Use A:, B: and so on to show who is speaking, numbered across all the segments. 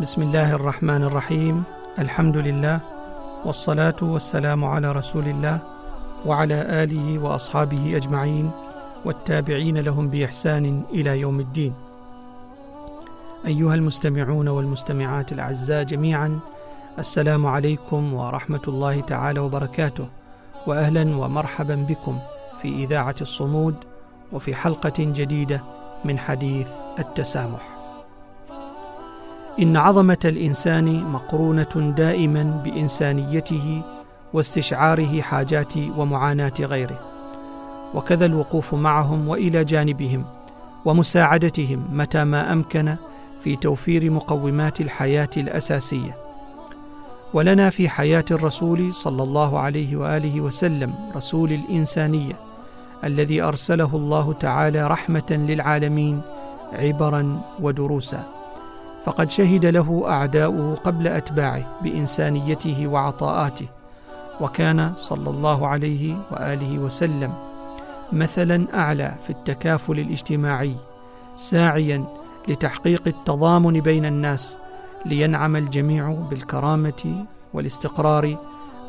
A: بسم الله الرحمن الرحيم. الحمد لله والصلاة والسلام على رسول الله وعلى آله وأصحابه أجمعين والتابعين لهم بإحسان إلى يوم الدين. أيها المستمعون والمستمعات الأعزاء جميعا السلام عليكم ورحمة الله تعالى وبركاته واهلا ومرحبا بكم في إذاعة الصمود وفي حلقة جديدة من حديث التسامح. إن عظمة الإنسان مقرونة دائما بإنسانيته واستشعاره حاجات ومعاناة غيره. وكذا الوقوف معهم وإلى جانبهم ومساعدتهم متى ما أمكن في توفير مقومات الحياة الأساسية. ولنا في حياة الرسول صلى الله عليه وآله وسلم رسول الإنسانية الذي أرسله الله تعالى رحمة للعالمين عبرا ودروسا. فقد شهد له أعداؤه قبل أتباعه بإنسانيته وعطاءاته وكان صلى الله عليه وآله وسلم مثلا أعلى في التكافل الاجتماعي ساعيا لتحقيق التضامن بين الناس لينعم الجميع بالكرامة والاستقرار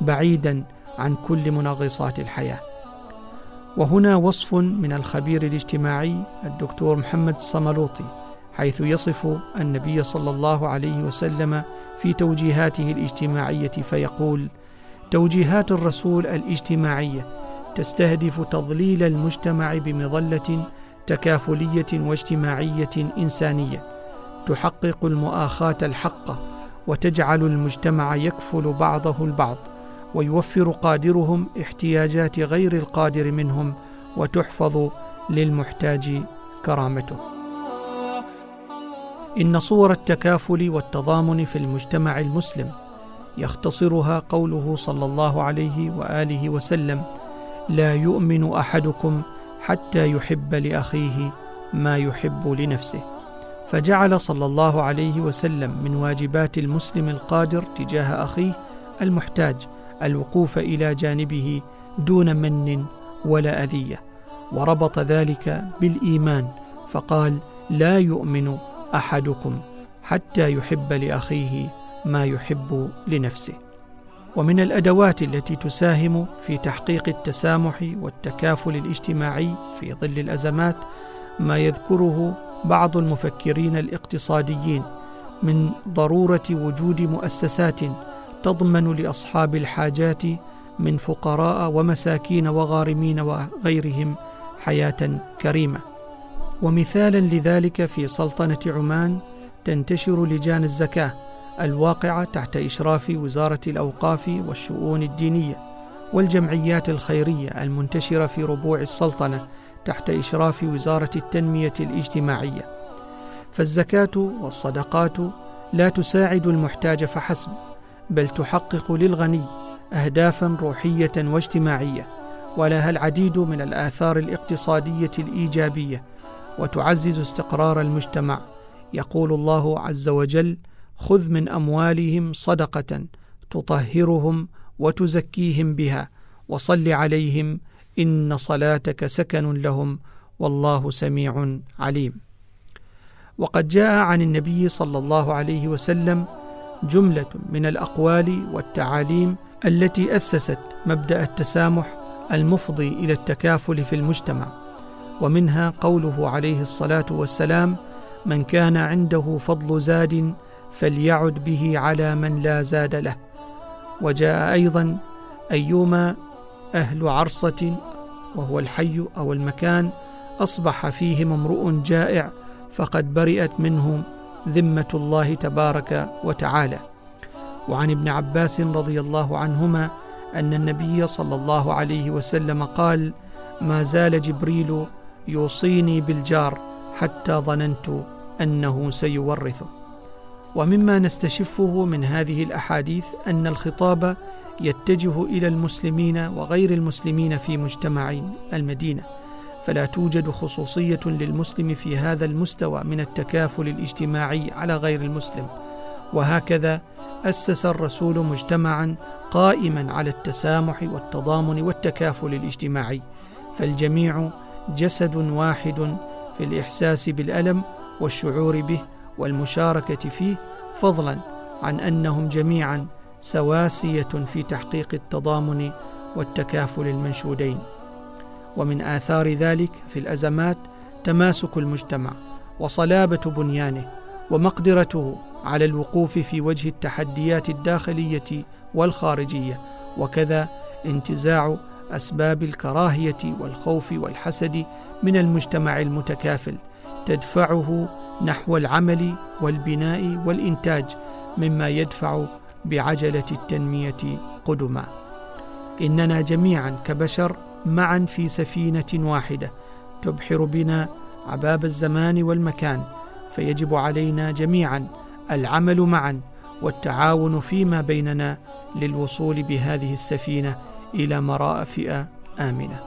A: بعيدا عن كل منغصات الحياة. وهنا وصف من الخبير الاجتماعي الدكتور محمد الصملوطي حيث يصف النبي صلى الله عليه وسلم في توجيهاته الاجتماعية فيقول توجيهات الرسول الاجتماعية تستهدف تضليل المجتمع بمظلة تكافلية واجتماعية إنسانية تحقق المؤاخاة الحقه وتجعل المجتمع يكفل بعضه البعض ويوفر قادرهم احتياجات غير القادر منهم وتحفظ للمحتاج كرامته. إن صور التكافل والتضامن في المجتمع المسلم يختصرها قوله صلى الله عليه وآله وسلم لا يؤمن أحدكم حتى يحب لأخيه ما يحب لنفسه فجعل صلى الله عليه وسلم من واجبات المسلم القادر تجاه أخيه المحتاج الوقوف إلى جانبه دون من ولا أذية وربط ذلك بالإيمان فقال لا يؤمن أحدكم حتى يحب لأخيه ما يحب لنفسه. ومن الأدوات التي تساهم في تحقيق التسامح والتكافل الاجتماعي في ظل الأزمات ما يذكره بعض المفكرين الاقتصاديين من ضرورة وجود مؤسسات تضمن لأصحاب الحاجات من فقراء ومساكين وغارمين وغيرهم حياة كريمة. ومثالا لذلك في سلطنة عمان تنتشر لجان الزكاة الواقعة تحت إشراف وزارة الأوقاف والشؤون الدينية والجمعيات الخيرية المنتشرة في ربوع السلطنة تحت إشراف وزارة التنمية الاجتماعية. فالزكاة والصدقات لا تساعد المحتاج فحسب بل تحقق للغني اهدافا روحية واجتماعية ولها العديد من الآثار الاقتصادية الإيجابية. وتعزز استقرار المجتمع. يقول الله عز وجل خذ من أموالهم صدقة تطهرهم وتزكيهم بها وصل عليهم إن صلاتك سكن لهم والله سميع عليم. وقد جاء عن النبي صلى الله عليه وسلم جملة من الأقوال والتعاليم التي أسست مبدأ التسامح المفضي إلى التكافل في المجتمع. ومنها قوله عليه الصلاة والسلام من كان عنده فضل زاد فليعد به على من لا زاد له وجاء أيضا أيما أهل عرصة وهو الحي أو المكان أصبح فيهم امرؤ جائع فقد برئت منه ذمة الله تبارك وتعالى وعن ابن عباس رضي الله عنهما أن النبي صلى الله عليه وسلم قال ما زال جبريل يوصيني بالجار حتى ظننت أنه سيورثه. ومما نستشفه من هذه الأحاديث أن الخطاب يتجه إلى المسلمين وغير المسلمين في مجتمع المدينة. فلا توجد خصوصية للمسلم في هذا المستوى من التكافل الاجتماعي على غير المسلم. وهكذا أسس الرسول مجتمعا قائما على التسامح والتضامن والتكافل الاجتماعي. فالجميع جسد واحد في الإحساس بالألم والشعور به والمشاركة فيه فضلا عن أنهم جميعا سواسية في تحقيق التضامن والتكافل المنشودين. ومن آثار ذلك في الأزمات تماسك المجتمع وصلابة بنيانه ومقدرته على الوقوف في وجه التحديات الداخلية والخارجية وكذا انتزاع أسباب الكراهية والخوف والحسد من المجتمع المتكافل تدفعه نحو العمل والبناء والإنتاج مما يدفع بعجلة التنمية قدما. إننا جميعا كبشر معا في سفينة واحدة تبحر بنا عباب الزمان والمكان فيجب علينا جميعا العمل معا والتعاون فيما بيننا للوصول بهذه السفينة إلى مرافئ آمنة.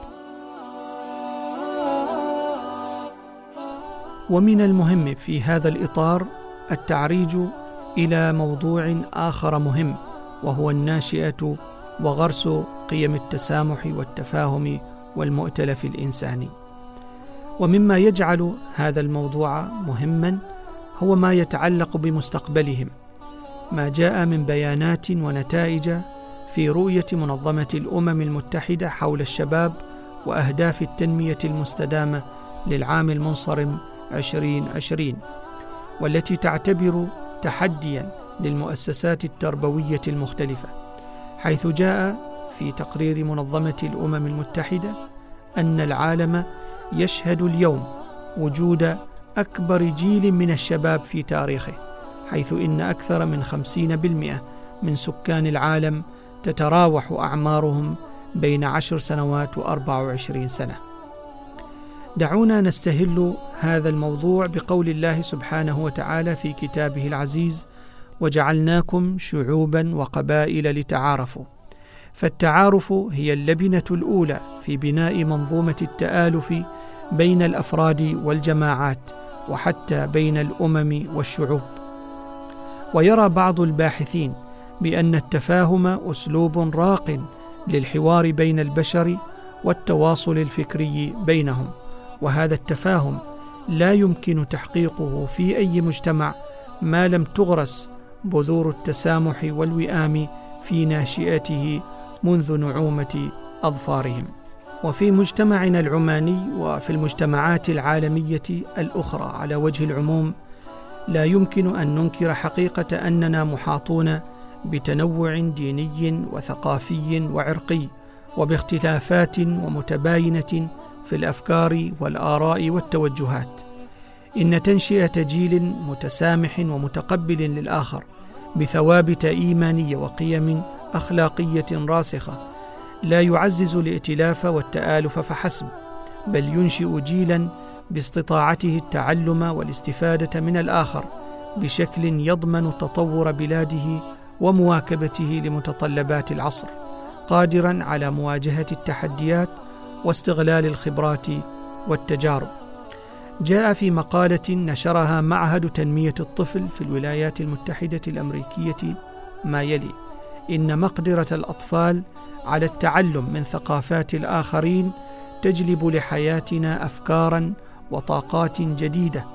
A: ومن المهم في هذا الإطار التعريج إلى موضوع آخر مهم وهو الناشئة وغرس قيم التسامح والتفاهم والمؤتلف الإنساني. ومما يجعل هذا الموضوع مهما هو ما يتعلق بمستقبلهم ما جاء من بيانات ونتائج في رؤية منظمة الأمم المتحدة حول الشباب وأهداف التنمية المستدامة للعام المنصرم 2020 والتي تعتبر تحديا للمؤسسات التربوية المختلفة حيث جاء في تقرير منظمة الأمم المتحدة أن العالم يشهد اليوم وجود أكبر جيل من الشباب في تاريخه حيث إن أكثر من خمسين بالمئة من سكان العالم تتراوح أعمارهم بين عشر سنوات وأربع وعشرين سنة. دعونا نستهل هذا الموضوع بقول الله سبحانه وتعالى في كتابه العزيز وجعلناكم شعوبا وقبائل لتعارفوا فالتعارف هي اللبنة الأولى في بناء منظومة التآلف بين الأفراد والجماعات وحتى بين الأمم والشعوب. ويرى بعض الباحثين بأن التفاهم أسلوب راق للحوار بين البشر والتواصل الفكري بينهم وهذا التفاهم لا يمكن تحقيقه في أي مجتمع ما لم تغرس بذور التسامح والوئام في ناشئته منذ نعومة أظفارهم. وفي مجتمعنا العماني وفي المجتمعات العالمية الأخرى على وجه العموم لا يمكن أن ننكر حقيقة أننا محاطون بتنوع ديني وثقافي وعرقي وباختلافات ومتباينة في الأفكار والآراء والتوجهات. إن تنشئه جيل متسامح ومتقبل للآخر بثوابت ايمانيه وقيم أخلاقية راسخة لا يعزز الائتلاف والتآلف فحسب بل ينشئ جيلا باستطاعته التعلم والاستفادة من الآخر بشكل يضمن تطور بلاده ومواكبته لمتطلبات العصر قادرا على مواجهة التحديات واستغلال الخبرات والتجارب جاء في مقالة نشرها معهد تنمية الطفل في الولايات المتحدة الأمريكية ما يلي: إن مقدرة الأطفال على التعلم من ثقافات الآخرين تجلب لحياتنا أفكارا وطاقات جديدة.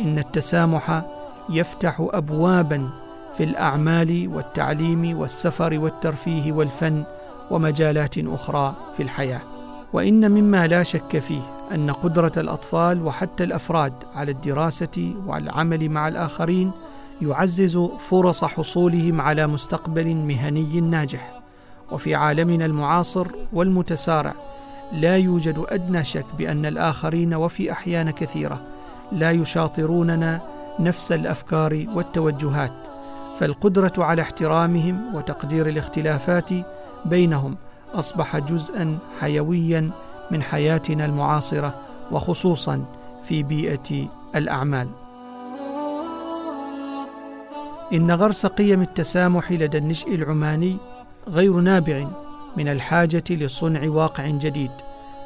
A: إن التسامح يفتح أبوابا في الأعمال والتعليم والسفر والترفيه والفن ومجالات أخرى في الحياة. وإن مما لا شك فيه أن قدرة الأطفال وحتى الأفراد على الدراسة والعمل مع الآخرين يعزز فرص حصولهم على مستقبل مهني ناجح وفي عالمنا المعاصر والمتسارع لا يوجد أدنى شك بأن الآخرين وفي أحيان كثيرة لا يشاطروننا نفس الأفكار والتوجهات فالقدرة على احترامهم وتقدير الاختلافات بينهم أصبح جزءا حيويا من حياتنا المعاصرة وخصوصا في بيئة الأعمال. إن غرس قيم التسامح لدى النشء العماني غير نابع من الحاجة لصنع واقع جديد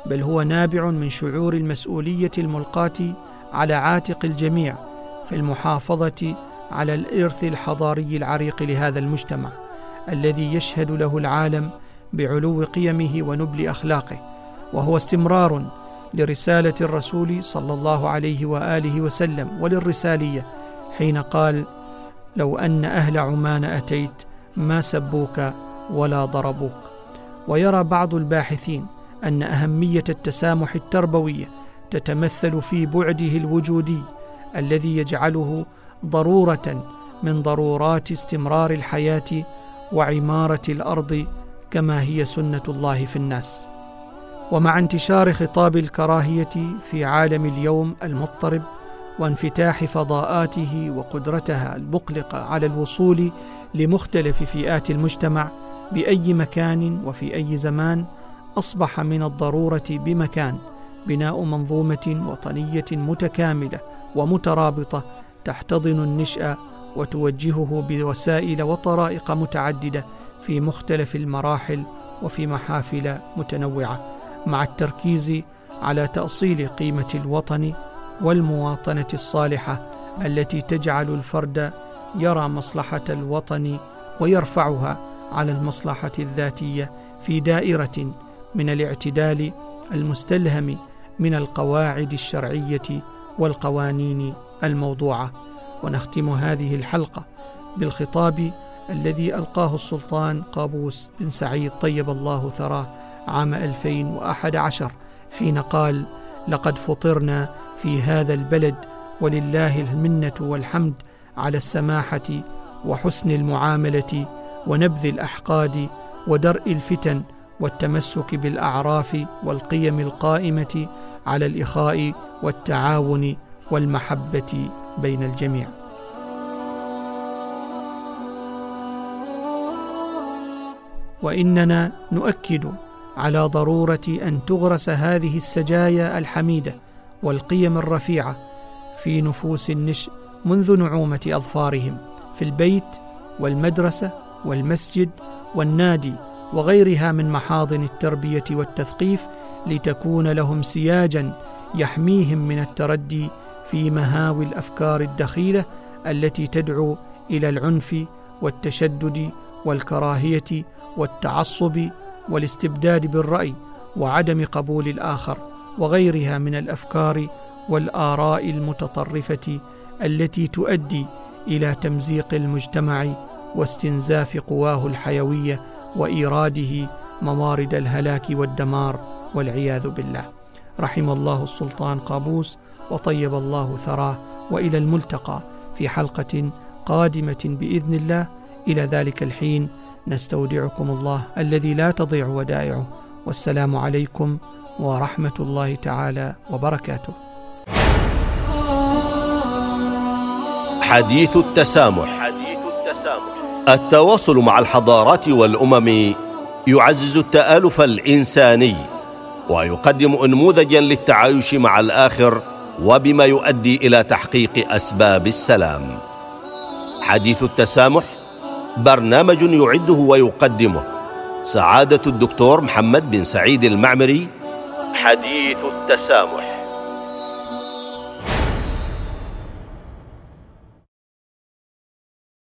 A: بل هو نابع من شعور المسؤولية الملقاة على عاتق الجميع في المحافظة على الإرث الحضاري العريق لهذا المجتمع الذي يشهد له العالم بعلو قيمه ونبل أخلاقه وهو استمرار لرسالة الرسول صلى الله عليه وآله وسلم وللرسالية حين قال لو أن أهل عمان أتيت ما سبوك ولا ضربوك ويرى بعض الباحثين أن أهمية التسامح التربويه تتمثل في بعده الوجودي الذي يجعله ضرورة من ضرورات استمرار الحياة وعمارة الأرض كما هي سنة الله في الناس. ومع انتشار خطاب الكراهية في عالم اليوم المضطرب وانفتاح فضاءاته وقدرتها المقلقة على الوصول لمختلف فئات المجتمع بأي مكان وفي أي زمان أصبح من الضرورة بمكان بناء منظومة وطنية متكاملة ومترابطة تحتضن النشأ وتوجهه بوسائل وطرائق متعددة في مختلف المراحل وفي محافل متنوعة مع التركيز على تأصيل قيمة الوطن والمواطنة الصالحة التي تجعل الفرد يرى مصلحة الوطن ويرفعها على المصلحة الذاتية في دائرة من الاعتدال المستلهم من القواعد الشرعية والقوانين الموضوعه ونختم هذه الحلقة بالخطاب الذي ألقاه السلطان قابوس بن سعيد طيب الله ثراه عام 2011 حين قال لقد فطرنا في هذا البلد ولله المنة والحمد على السماحة وحسن المعاملة ونبذ الأحقاد ودرء الفتن والتمسك بالأعراف والقيم القائمة على الإخاء والتعاون والمحبة بين الجميع. وإننا نؤكد على ضرورة أن تغرس هذه السجايا الحميدة والقيم الرفيعة في نفوس النشء منذ نعومة أظفارهم في البيت والمدرسة والمسجد والنادي وغيرها من محاضن التربية والتثقيف لتكون لهم سياجا يحميهم من التردي في مهاوي الأفكار الدخيلة التي تدعو إلى العنف والتشدد والكراهية والتعصب والاستبداد بالرأي وعدم قبول الآخر وغيرها من الأفكار والآراء المتطرفة التي تؤدي إلى تمزيق المجتمع واستنزاف قواه الحيوية وإيراده موارد الهلاك والدمار والعياذ بالله. رحم الله السلطان قابوس وطيب الله ثراه وإلى الملتقى في حلقة قادمة بإذن الله. إلى ذلك الحين نستودعكم الله الذي لا تضيع ودائعه. والسلام عليكم ورحمة الله تعالى وبركاته.
B: حديث التسامح. حديث التسامح التواصل مع الحضارات والأمم يعزز التآلف الإنساني. ويقدم انموذجا للتعايش مع الآخر وبما يؤدي إلى تحقيق أسباب السلام. حديث التسامح برنامج يعده ويقدمه. سعادة الدكتور محمد بن سعيد المعمري. حديث التسامح.